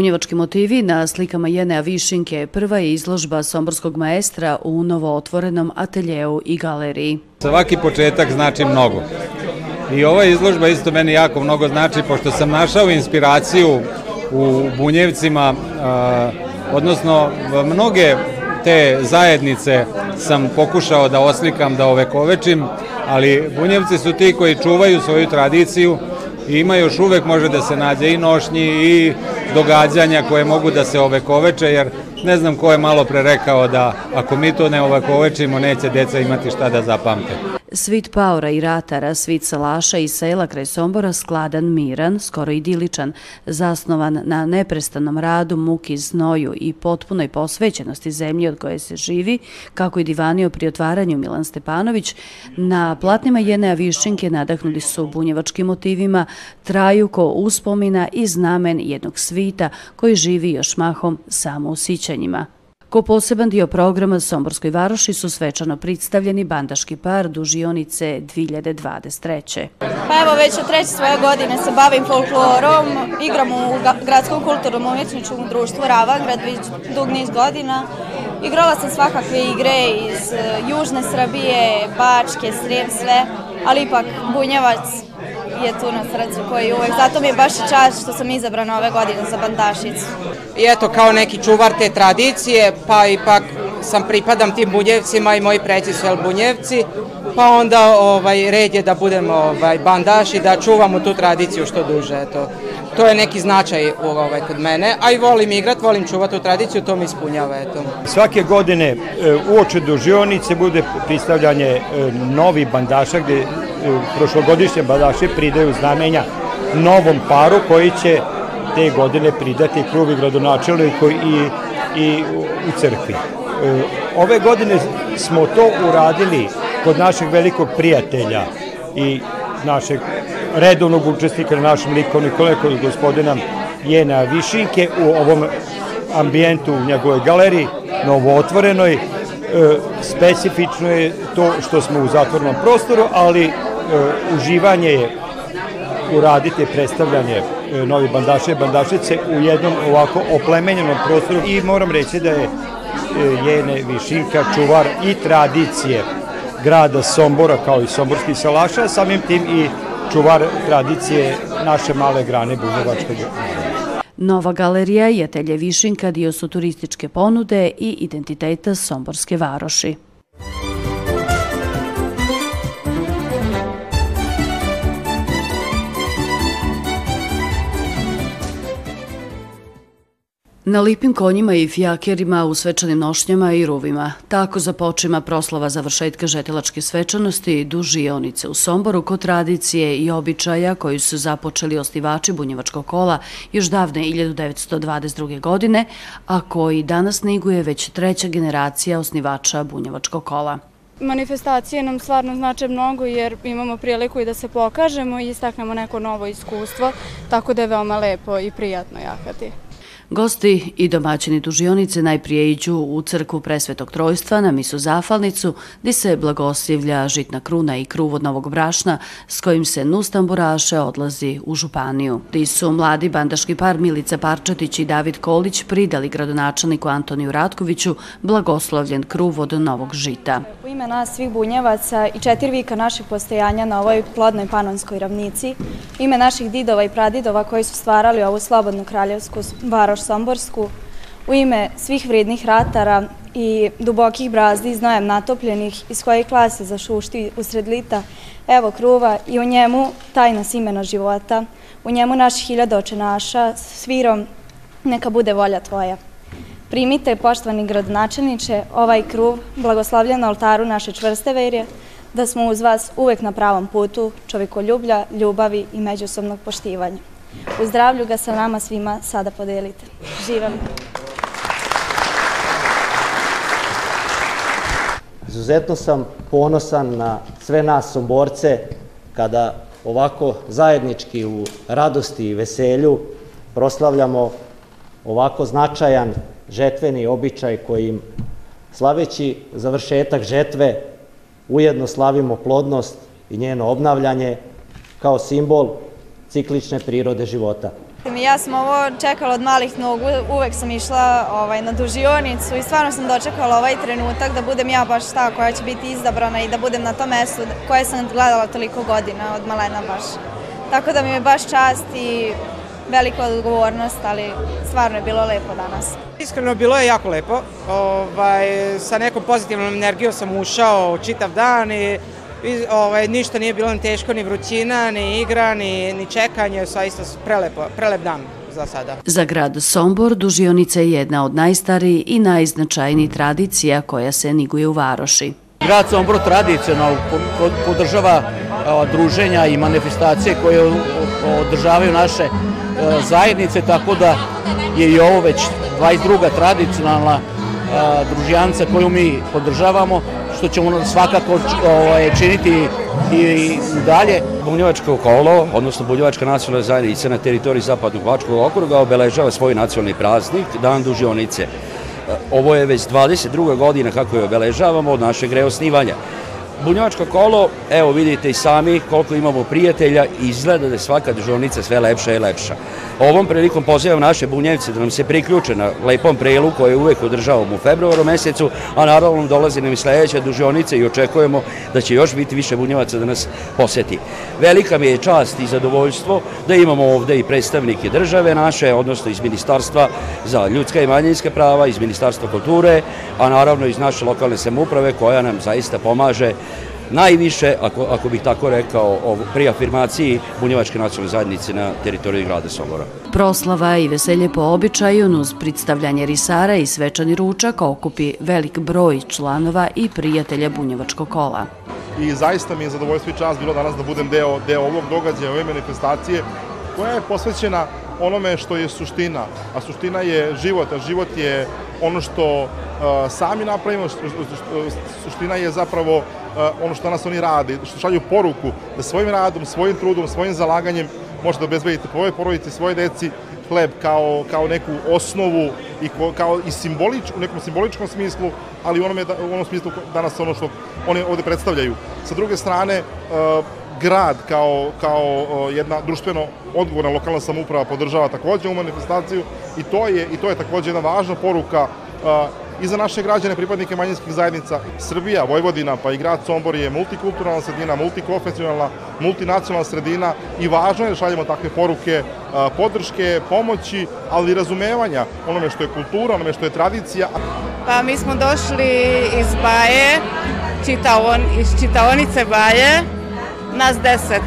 Bunjevački motivi na slikama Jenea Višinke prva je izložba somborskog maestra u novo otvorenom ateljeu i galeriji. Svaki početak znači mnogo. I ova izložba isto meni jako mnogo znači, pošto sam našao inspiraciju u Bunjevcima, odnosno mnoge te zajednice sam pokušao da oslikam, da ovekovečim, ali Bunjevci su ti koji čuvaju svoju tradiciju i ima još uvek može da se nađe i nošnji i događanja koje mogu da se ovekoveče, jer ne znam ko je malo pre rekao da ako mi to ne ovekovečimo, neće deca imati šta da zapamte. Svit paora i ratara, svit salaša i sela kraj Sombora skladan, miran, skoro idiličan, zasnovan na neprestanom radu, muki, znoju i potpunoj posvećenosti zemlji od koje se živi, kako je divanio pri otvaranju Milan Stepanović, na platnima Jenea Viščinke nadahnuli su bunjevačkim motivima, traju ko uspomina i znamen jednog svita koji živi još mahom samo u sićanjima. Ko poseban dio programa Somborskoj varoši su svečano predstavljeni bandaški par dužionice 2023. Pa evo već od treće svoje godine se bavim folklorom, igram u gradskom kulturnom umjetničkom društvu Ravangrad već dug niz godina. Igrala sam svakakve igre iz e, Južne Srbije, Bačke, Srijem, sve, ali ipak Bunjevac je tu na srcu koji uvek, zato mi je baš i čast što sam izabrana ove godine za bandašicu. I eto, kao neki čuvar te tradicije, pa ipak sam pripadam tim bunjevcima i moji preci su bunjevci, pa onda ovaj, red je da budemo ovaj, bandaši, da čuvamo tu tradiciju što duže, eto. To je neki značaj ovaj, kod mene, a i volim igrat, volim čuvati tu tradiciju, to mi ispunjava, eto. Svake godine e, uoče do žionice bude pristavljanje e, novi bandaša gde prošlogodišnje badaše pridaju znamenja novom paru koji će te godine pridati kruvi gradonačelniku i, i u crkvi. E, ove godine smo to uradili kod našeg velikog prijatelja i našeg redovnog učesnika na našem likovnom kod gospodina Jena Višinke u ovom ambijentu u njegovoj galeriji, novo otvorenoj. E, specifično je to što smo u zatvornom prostoru, ali uživanje je uraditi predstavljanje e, novi bandaše i bandašice u jednom ovako oplemenjenom prostoru i moram reći da je e, Jene Višinka čuvar i tradicije grada Sombora kao i somborskih salaša, samim tim i čuvar tradicije naše male grane Bunjevačkog Nova galerija je Telje Višinka dio su turističke ponude i identiteta Somborske varoši. Na lipim konjima i fijakerima u svečanim nošnjama i ruvima. Tako započima proslava završetka žetilačke svečanosti dužionice u Somboru kod tradicije i običaja koji su započeli osnivači Bunjevačkog kola još davne 1922. godine, a koji danas neguje već treća generacija osnivača Bunjevačkog kola. Manifestacije nam stvarno znače mnogo jer imamo priliku i da se pokažemo i istaknemo neko novo iskustvo, tako da je veoma lepo i prijatno jahati. Gosti i domaćini dužionice najprije iđu u crkvu presvetog trojstva na misu zafalnicu, gdje se blagoslivlja žitna kruna i kruv od novog brašna s kojim se nus tamburaše odlazi u Županiju. Ti su mladi bandaški par Milica Parčatić i David Kolić pridali gradonačelniku Antoniju Ratkoviću blagoslovljen kruv od novog žita. U ime nas svih bunjevaca i četiri vika naših postojanja na ovoj plodnoj panonskoj ravnici, ime naših didova i pradidova koji su stvarali ovu slobodnu kraljevsku varoš Miloš Somborsku, u ime svih vrednih ratara i dubokih brazdi znojem natopljenih iz koje klase zašušti usred lita, evo kruva i u njemu tajna simena života, u njemu naš hiljadoče naša, svirom neka bude volja tvoja. Primite, poštovani gradonačelniče, ovaj kruv, blagoslavljen na oltaru naše čvrste verje, da smo uz vas uvek na pravom putu čovekoljublja, ljubavi i međusobnog poštivanja. U zdravlju ga sa nama svima sada podelite. Živam! Izuzetno sam ponosan na sve nas somborce kada ovako zajednički u radosti i veselju proslavljamo ovako značajan žetveni običaj kojim slaveći završetak žetve ujedno slavimo plodnost i njeno obnavljanje kao simbol ciklične prirode života. Ja sam ovo čekala od malih nogu, uvek sam išla ovaj, na dužionicu i stvarno sam dočekala ovaj trenutak da budem ja baš ta koja će biti izabrana i da budem na tom mestu koje sam gledala toliko godina od malena baš. Tako da mi je baš čast i velika odgovornost, ali stvarno je bilo lepo danas. Iskreno bilo je jako lepo. Ovaj, sa nekom pozitivnom energijom sam ušao čitav dan i I, ovaj, ništa nije bilo ni teško, ni vrućina, ni igra, ni, ni čekanje, saista prelepo, prelep dan za sada. Za grad Sombor dužionica je jedna od najstarijih i najznačajnijih tradicija koja se neguje u Varoši. Grad Sombor tradicionalno podržava druženja i manifestacije koje održavaju naše zajednice, tako da je i ovo već 22. tradicionalna družijanca koju mi podržavamo što ćemo svakako ovaj, činiti i dalje. Bunjevačko kolo, odnosno Bunjevačka nacionalna zajednica na teritoriji Zapadnog Vačkog okruga obeležava svoj nacionalni praznik, Dan dužionice. Ovo je već 22. godina kako je obeležavamo od našeg reosnivanja. Bunjevačko kolo, evo vidite i sami koliko imamo prijatelja izgleda da je svaka državnica sve lepša i lepša. Ovom prilikom pozivam naše bunjevce da nam se priključe na lepom prelu koje uvek održavamo u februaru mesecu, a naravno dolazi nam i sledeća dužionica i očekujemo da će još biti više bunjevaca da nas poseti. Velika mi je čast i zadovoljstvo da imamo ovde i predstavnike države naše, odnosno iz Ministarstva za ljudska i manjinska prava, iz Ministarstva kulture, a naravno iz naše lokalne samuprave koja nam zaista pomaže najviše, ako, ako bih tako rekao, pri afirmaciji Bunjevačke nacionalne zajednice na teritoriji grada Sombora. Proslava i veselje po običaju uz predstavljanje risara i svečani ručak okupi velik broj članova i prijatelja Bunjevačkog kola. I zaista mi je zadovoljstvo i čast bilo danas da budem deo, deo ovog događaja, ove manifestacije koja je posvećena onome što je suština, a suština je život, a život je ono što uh, sami napravimo, suština je zapravo uh, ono što danas oni rade, što šalju poruku da svojim radom, svojim trudom, svojim zalaganjem možete da obezbedite po ovoj porodici, svoje deci, hleb kao, kao neku osnovu i ko, kao i simbolič, u nekom simboličkom smislu, ali u onom, je, u onom smislu danas ono što oni ovde predstavljaju. Sa druge strane, uh, grad kao, kao jedna društveno odgovorna lokalna samouprava podržava takođe u manifestaciju i to je, i to je takođe jedna važna poruka i za naše građane, pripadnike manjinskih zajednica. Srbija, Vojvodina pa i grad Sombor je multikulturalna sredina, multikonfesionalna, multinacionalna sredina i važno je da šaljemo takve poruke podrške, pomoći, ali i razumevanja onome što je kultura, onome što je tradicija. Pa mi smo došli iz Baje, čitaon, iz čitaonice Baje, nas deset.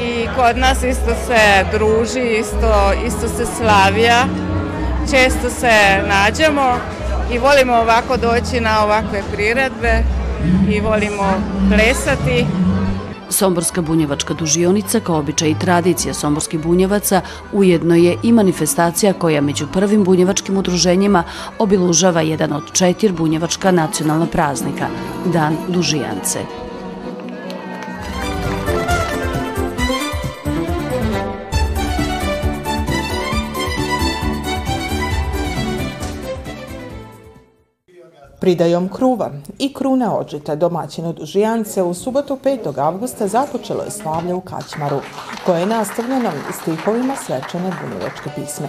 I kod nas isto se druži, isto, isto se slavija, često se nađemo i volimo ovako doći na ovakve priredbe i volimo plesati. Somborska bunjevačka dužionica kao običaj i tradicija somborskih bunjevaca ujedno je i manifestacija koja među prvim bunjevačkim udruženjima obilužava jedan od četir bunjevačka nacionalna praznika, Dan dužijance. Pridajom kruva i krune odžita domaćinu Dužijance u subotu 5. avgusta započelo je slavlje u Kaćmaru, koje je nastavljeno stihovima svečane bunjevačke pisme.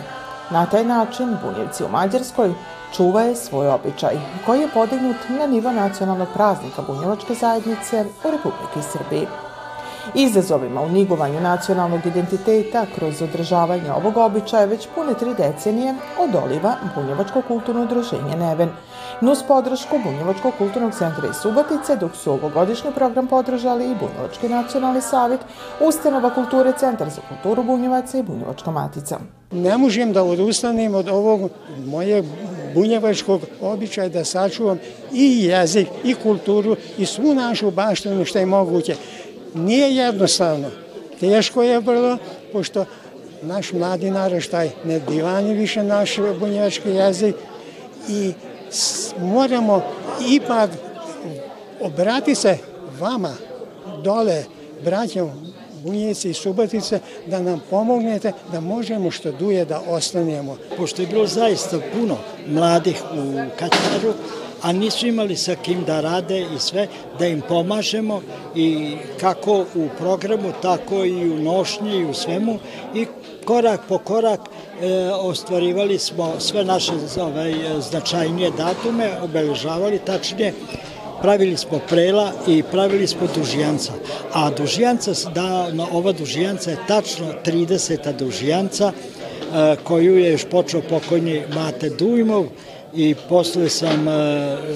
Na taj način bunjevci u Mađarskoj čuvaju svoj običaj, koji je podignut na nivo nacionalnog praznika bunjevačke zajednice u Republike Srbiji. Izazovima u nigovanju nacionalnog identiteta kroz održavanje ovog običaja već pune tri decenije odoliva Bunjevačko kulturno udruženje Neven, nus podršku Bunjevačkog kulturnog centra iz Subotice, dok su ovogodišnji program podržali i Bunjevački nacionalni savjet, Ustanova kulture, Centar za kulturu Bunjevaca i Bunjevačka matica. Ne možem da odustanem od ovog moje bunjevačkog običaja da sačuvam i jezik, i kulturu, i svu našu baštinu što je moguće. Nije jednostavno, teško je vrlo, pošto naš mladi naraštaj ne divani više naš bunjevački jezik i moramo ipak obrati se vama dole, braćom Bunjevci i Subotice, da nam pomognete da možemo što duje da ostanemo. Pošto je bilo zaista puno mladih u Kačaru a nisu imali sa kim da rade i sve, da im pomažemo i kako u programu, tako i u nošnji i u svemu i korak po korak e, ostvarivali smo sve naše ovaj, značajnije datume, obeležavali tačnije, pravili smo prela i pravili smo dužijanca. A dužijanca, da, ova dužijanca je tačno 30. dužijanca e, koju je još počeo pokojni Mate Dujmov, i posle sam e,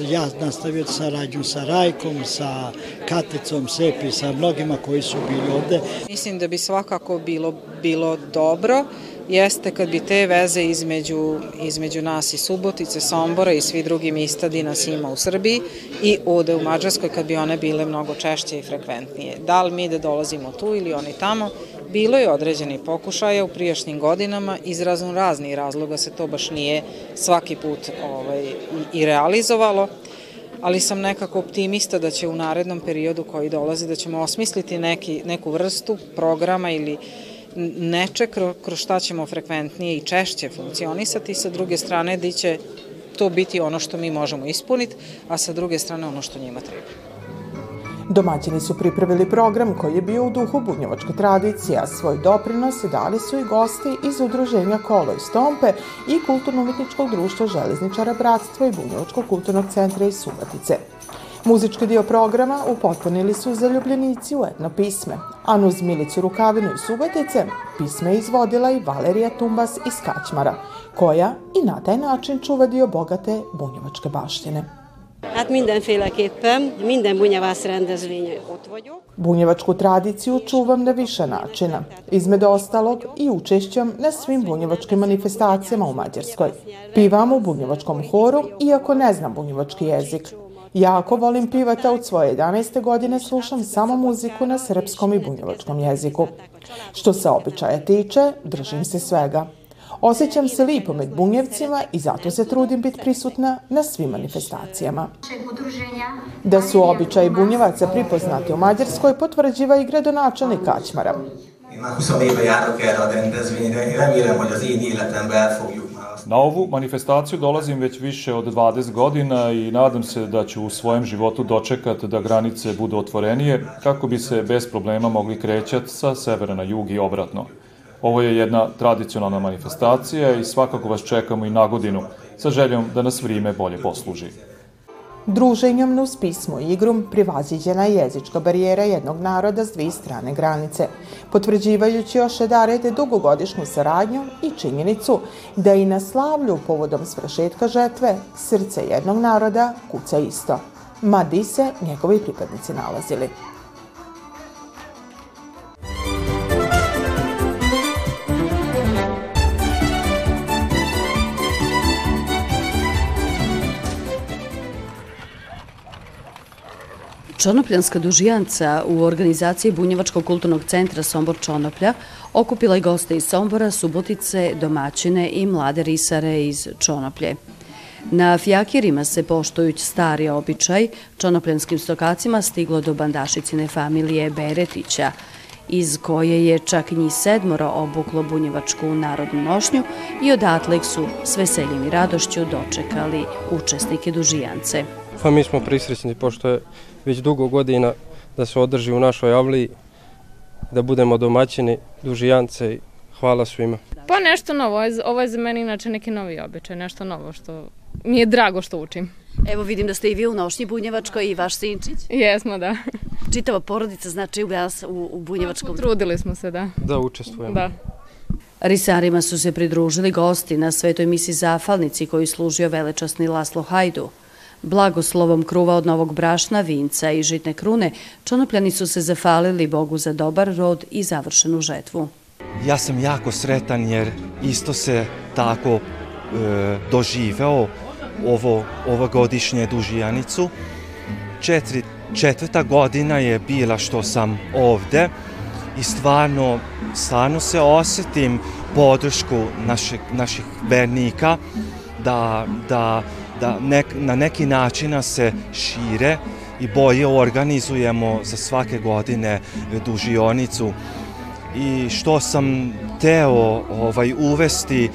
ja nastavio saradnju sa Rajkom, sa Katecom, Sepi, sa mnogima koji su bili ovde. Mislim da bi svakako bilo, bilo dobro jeste kad bi te veze između, između nas i Subotice, Sombora i svi drugi mista di nas ima u Srbiji i ovde u Mađarskoj kad bi one bile mnogo češće i frekventnije. Da li mi da dolazimo tu ili oni tamo, Bilo je određeni pokušaja u prijašnjim godinama, iz razno raznih razloga se to baš nije svaki put ovaj, i realizovalo, ali sam nekako optimista da će u narednom periodu koji dolazi da ćemo osmisliti neki, neku vrstu programa ili neče kroz šta ćemo frekventnije i češće funkcionisati, sa druge strane da će to biti ono što mi možemo ispuniti, a sa druge strane ono što njima treba. Domaćini su pripravili program koji je bio u duhu bunjevačke tradicije, a svoj doprinos dali su i gosti iz udruženja Kolo i Stompe i Kulturno-umetničkog društva Železničara Bratstva i Bunjevačkog kulturnog centra iz Subatice. Muzički dio programa upotpunili su zaljubljenici u etno pisme, a uz Milicu Rukavinu iz Subatice pisme izvodila i Valerija Tumbas iz Kaćmara, koja i na taj način čuva dio bogate bunjevačke baštine. Hát mindenféleképpen, minden bunyevász rendezvény ott vagyok. Bunjevačku tradiciju čuvam na više načina, između ostalog i učešćem na svim bunjevačkim manifestacijama u Mađarskoj. Pivam u bunjevačkom horu, iako ne znam bunjevački jezik. Jako volim pivati, od svoje 11. godine slušam samo muziku na srpskom i bunjevačkom jeziku. Što se običaja tiče, držim se svega. Osjećam se lipo med bunjevcima i zato se trudim biti prisutna na svim manifestacijama. Da su običaji bunjevaca pripoznati u Mađarskoj potvrđiva i gradonačelnik Kačmara. Na ovu manifestaciju dolazim već više od 20 godina i nadam se da ću u svojem životu dočekati da granice budu otvorenije kako bi se bez problema mogli krećati sa severa na jug i obratno. Ovo je jedna tradicionalna manifestacija i svakako vas čekamo i na godinu sa željom da nas vrime bolje posluži. Druženjem uz pismo i igrom privaziđena je jezička barijera jednog naroda s dvije strane granice, potvrđivajući još Edarede dugogodišnju saradnju i činjenicu da i na slavlju povodom svršetka žetve srce jednog naroda kuca isto, ma di se njegovi pripadnici nalazili. Čonopljanska dužijanca u organizaciji Bunjevačkog kulturnog centra Sombor Čonoplja okupila i goste iz Sombora, Subotice, domaćine i mlade risare iz Čonoplje. Na fjakirima se poštujući stari običaj, čonopljanskim stokacima stiglo do bandašicine familije Beretića, iz koje je čak njih sedmoro obuklo bunjevačku narodnu nošnju i odatle su s veseljem i radošću dočekali učesnike dužijance. Pa mi smo prisrećni pošto je već dugo godina da se održi u našoj avliji, da budemo domaćini, dužijance i hvala svima. Pa nešto novo, ovo je za mene inače neki novi običaj, nešto novo što mi je drago što učim. Evo vidim da ste i vi u nošnji Bunjevačkoj i vaš sinčić. Jesmo, da. Čitava porodica znači u, u, u Bunjevačkom. Trudili smo se, da. Da, učestvujemo. Da. Risarima su se pridružili gosti na svetoj misi Zafalnici koji služio velečasni Laslo Hajdu. Blagoslovom kruva od novog brašna, vinca i žitne krune, čonopljani su se zafalili Bogu za dobar rod i završenu žetvu. Ja sam jako sretan jer isto se tako e, doživeo ovo, ovo godišnje dužijanicu. Četiri, četvrta godina je bila što sam ovde i stvarno, stvarno se osetim podršku naših, naših vernika da, da da nek, na neki način se šire i bolje organizujemo za svake godine dužionicu i što sam teo ovaj uvesti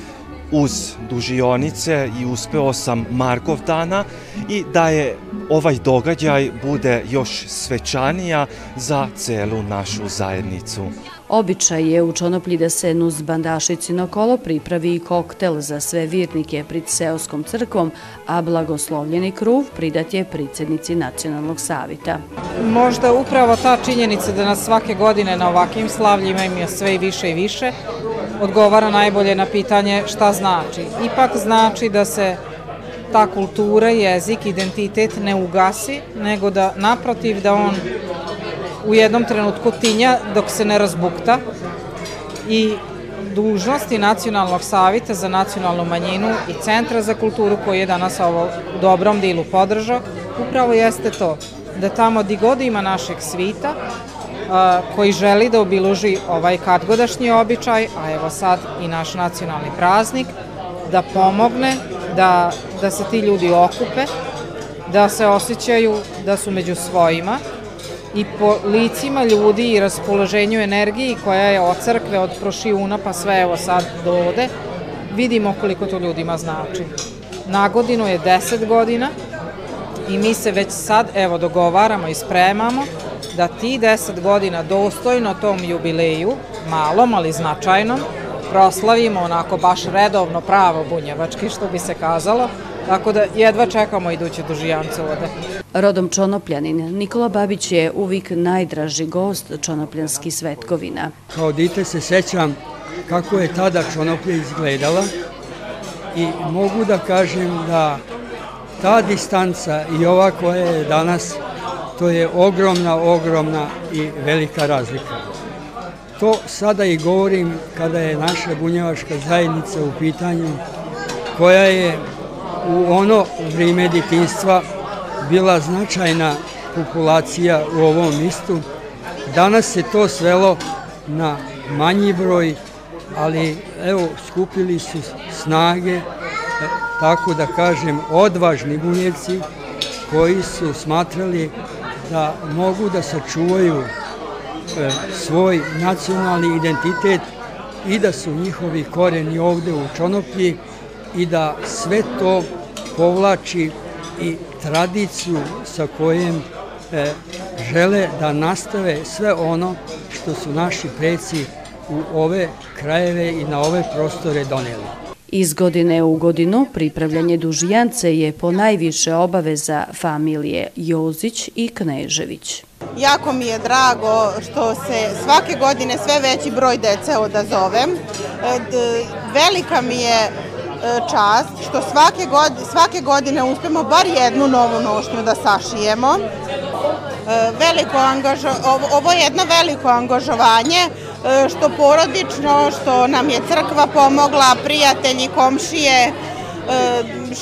uz dužionice i uspeo sam Markov dana i da je ovaj događaj bude još svečanija za celu našu zajednicu. Običaj je u Čonoplji da se nuz bandašici na kolo pripravi i koktel za sve virnike prid seoskom crkvom, a blagoslovljeni kruv pridat je pridsjednici Nacionalnog savita. Možda upravo ta činjenica da nas svake godine na ovakvim slavljima ima sve i više i više, odgovara najbolje na pitanje šta znači. Ipak znači da se ta kultura, jezik, identitet ne ugasi, nego da naprotiv da on u jednom trenutku tinja dok se ne razbukta i dužnosti Nacionalnog savita za nacionalnu manjinu i Centra za kulturu koji je danas ovo u dobrom dilu podržao, upravo jeste to, da tamo di god ima našeg svita, koji želi da obiluži ovaj kadgodašnji običaj, a evo sad i naš nacionalni praznik, da pomogne da, da se ti ljudi okupe, da se osjećaju da su među svojima i po licima ljudi i raspoloženju energiji koja je od crkve, od prošijuna pa sve evo sad do ovde, vidimo koliko to ljudima znači. Na godinu je 10 godina i mi se već sad evo dogovaramo i spremamo da ti 10 godina dostojno tom jubileju, malom ali značajnom, proslavimo onako baš redovno pravo bunjevački što bi se kazalo, tako da jedva čekamo iduće dužijance ovde. Rodom Čonopljanin, Nikola Babić je uvijek najdraži gost Čonopljanski svetkovina. Kao dite se sećam kako je tada Čonoplja izgledala i mogu da kažem da ta distanca i ova koja je danas, to je ogromna, ogromna i velika razlika. To sada i govorim kada je naša bunjevačka zajednica u pitanju, koja je u ono vrijeme ditinstva bila značajna populacija u ovom istu. Danas se to svelo na manji broj, ali evo skupili su snage, tako da kažem, odvažni bunjevci koji su smatrali da mogu da sačuvaju e, svoj nacionalni identitet i da su njihovi koreni ovde u Čonoplji i da sve to povlači i tradiciju sa kojim e, žele da nastave sve ono što su naši preci u ove krajeve i na ove prostore doneli. Iz godine u godinu pripravljanje dužijance je po najviše obaveza familije Jozić i Knežević. Jako mi je drago što se svake godine sve veći broj dece odazove. E, velika mi je čast što svake godine, svake godine uspemo bar jednu novu nošnju da sašijemo. E, veliko angažo, ovo je jedno veliko angažovanje e, što porodično, što nam je crkva pomogla, prijatelji, komšije,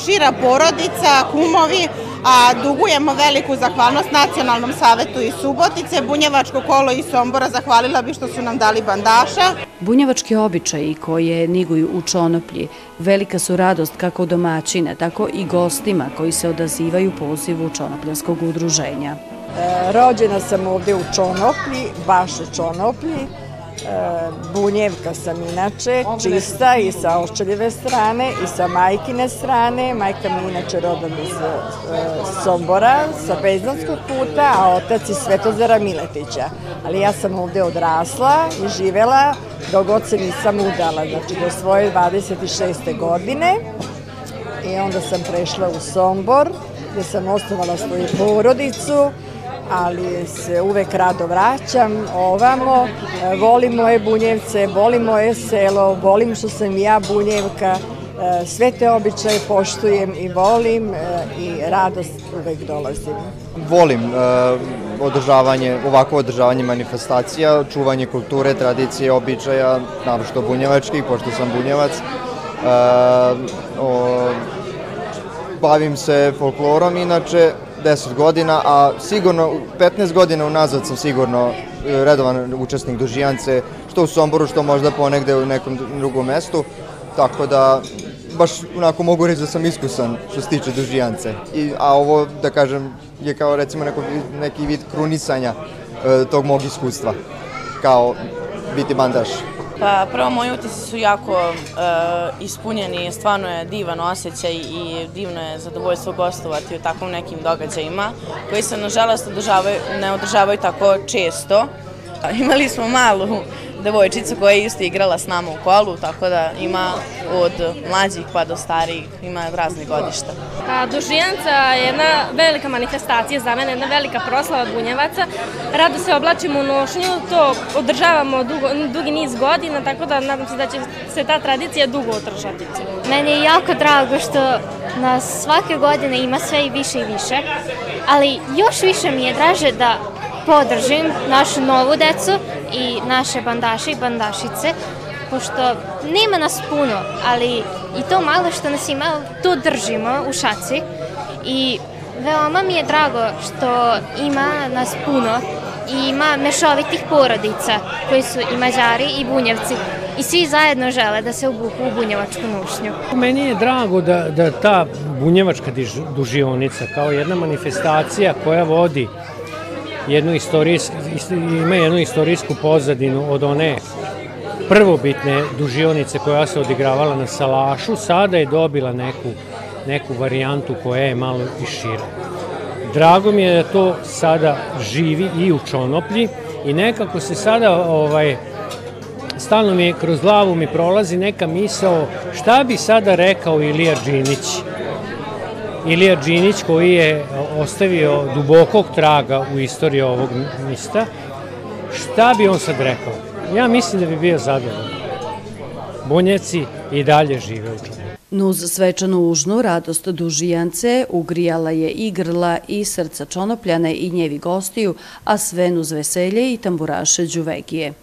šira porodica, kumovi, a dugujemo veliku zahvalnost Nacionalnom savetu iz Subotice, Bunjevačko kolo i Sombora zahvalila bi što su nam dali bandaša. Bunjevački običaji koje niguju u Čonoplji velika su radost kako domaćine, tako i gostima koji se odazivaju pozivu Čonopljanskog udruženja. E, rođena sam ovde u Čonoplji, baš u Čonoplji, bunjevka sam inače, čista i sa oščeljeve strane i sa majkine strane. Majka mi inače rodom iz e, Sombora, sa Beznanskog puta, a otac iz Svetozara Miletića. Ali ja sam ovde odrasla i živela dok god se nisam udala, znači do svoje 26. godine. I onda sam prešla u Sombor, gde sam osnovala svoju porodicu, ali se uvek rado vraćam ovamo. E, volim moje bunjevce, volim moje selo, volim što sam ja bunjevka, e, sve te običaje poštujem i volim e, i radost uvek dolazim. Volim održavanje, ovako održavanje manifestacija, čuvanje kulture, tradicije, običaja, narošto bunjevačkih, pošto sam bunjevac. bavim se folklorom, inače 10 godina, a sigurno 15 godina unazad sam sigurno e, redovan učesnik dužijance, što u Somboru, što možda ponegde u nekom drugom mestu, tako da baš onako mogu reći da sam iskusan što se tiče dužijance. I, a ovo, da kažem, je kao recimo neko, neki vid krunisanja e, tog mog iskustva, kao biti bandaš. Pa prvo moji utisci su jako uh, ispunjeni, stvarno je divan osjećaj i divno je zadovoljstvo gostovati u takvom nekim događajima koji se nažalost održavaju, ne održavaju tako često. Imali smo malu devojčicu koja je isto igrala s nama u kolu, tako da ima od mlađih pa do starijih, ima razne godišta. A, Dužijanca je jedna velika manifestacija za mene, jedna velika proslava Bunjevaca. Rado se oblačimo u nošnju, to održavamo dugo, dugi niz godina, tako da nadam se da će se ta tradicija dugo održati. Meni je jako drago što nas svake godine ima sve i više i više, ali još više mi je draže da podržim našu novu decu i naše bandaše i bandašice, pošto nema nas puno, ali i to malo što nas ima, to držimo u šaci i veoma mi je drago što ima nas puno i ima mešovitih porodica koji su i Mađari i Bunjevci i svi zajedno žele da se obuku u bunjevačku nušnju. Meni je drago da, da ta bunjevačka dužionica kao jedna manifestacija koja vodi jednu istorijs, ima jednu istorijsku pozadinu od one prvobitne dužionice koja se odigravala na Salašu, sada je dobila neku, neku varijantu koja je malo i šira. Drago mi je da to sada živi i u Čonoplji i nekako se sada ovaj, stalno mi kroz glavu mi prolazi neka misao šta bi sada rekao Ilija Đinić Ilija Đinić koji je ostavio dubokog traga u istoriji ovog mista, šta bi on sad rekao? Ja mislim da bi bio zadovoljan. Bunjeci i dalje žive u Čonoplju. Nuz svečanu užnu radost dužijance ugrijala je i grla i srca Čonopljane i njevi gostiju, a sve nuz veselje i tamburaše Đuvegije.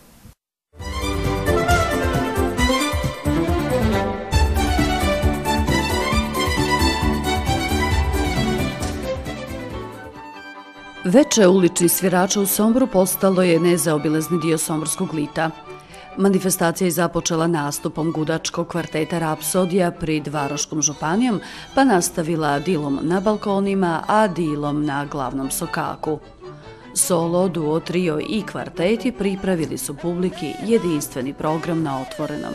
Veče ulični svirača u Somboru postalo je nezaobilezni dio somborskog lita. Manifestacija je započela nastupom gudačkog kvarteta Rapsodija prid Varoškom županijom, pa nastavila dilom na balkonima, a dilom na glavnom sokaku. Solo, duo, trio i kvarteti pripravili su publiki jedinstveni program na otvorenom.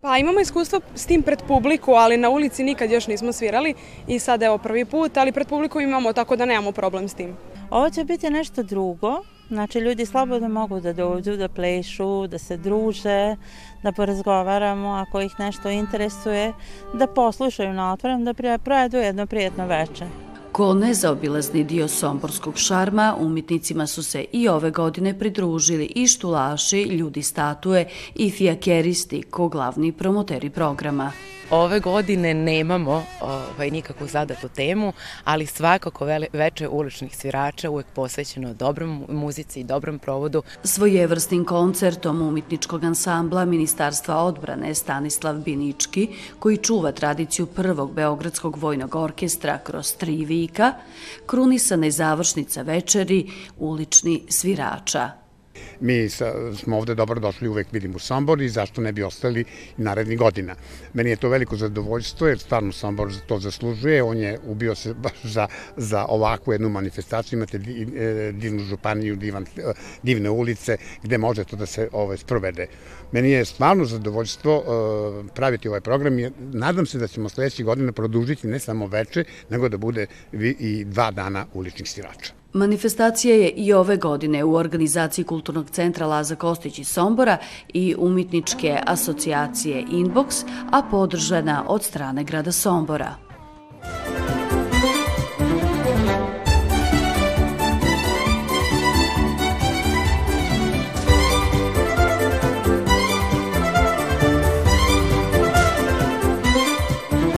Pa imamo iskustvo s tim pred publiku, ali na ulici nikad još nismo svirali i sad evo prvi put, ali pred publiku imamo tako da nemamo problem s tim. Ovo će biti nešto drugo, znači ljudi slobodno mogu da dođu, da plešu, da se druže, da porazgovaramo ako ih nešto interesuje, da poslušaju na otvorenom, da projedu jedno prijetno večer. Ko nezaobilazni dio somborskog šarma, umjetnicima su se i ove godine pridružili i štulaši, ljudi statue i fijakeristi ko glavni promoteri programa. Ove godine nemamo ovaj, nikakvu zadatu temu, ali svakako veče uličnih svirača uvek posvećeno dobrom muzici i dobrom provodu. Svojevrsnim koncertom umjetničkog ansambla Ministarstva odbrane Stanislav Binički, koji čuva tradiciju prvog Beogradskog vojnog orkestra kroz tri vika, krunisana je završnica večeri ulični svirača. Mi smo ovde dobro došli, uvek vidim u Sombor i zašto ne bi ostali narednih godina. Meni je to veliko zadovoljstvo jer stvarno Sombor to zaslužuje, on je ubio se baš za, za ovakvu jednu manifestaciju, imate e, divnu županiju, divan, e, divne ulice gde može to da se ovaj, sprovede. Meni je stvarno zadovoljstvo uh, praviti ovaj program i nadam se da ćemo sledeće godine produžiti ne samo veče, nego da bude i dva dana uličnih svirača. Manifestacija je i ove godine u organizaciji Kulturnog centra Laza Kostić iz Sombora i umjetničke asocijacije Inbox, a podržana od strane grada Sombora.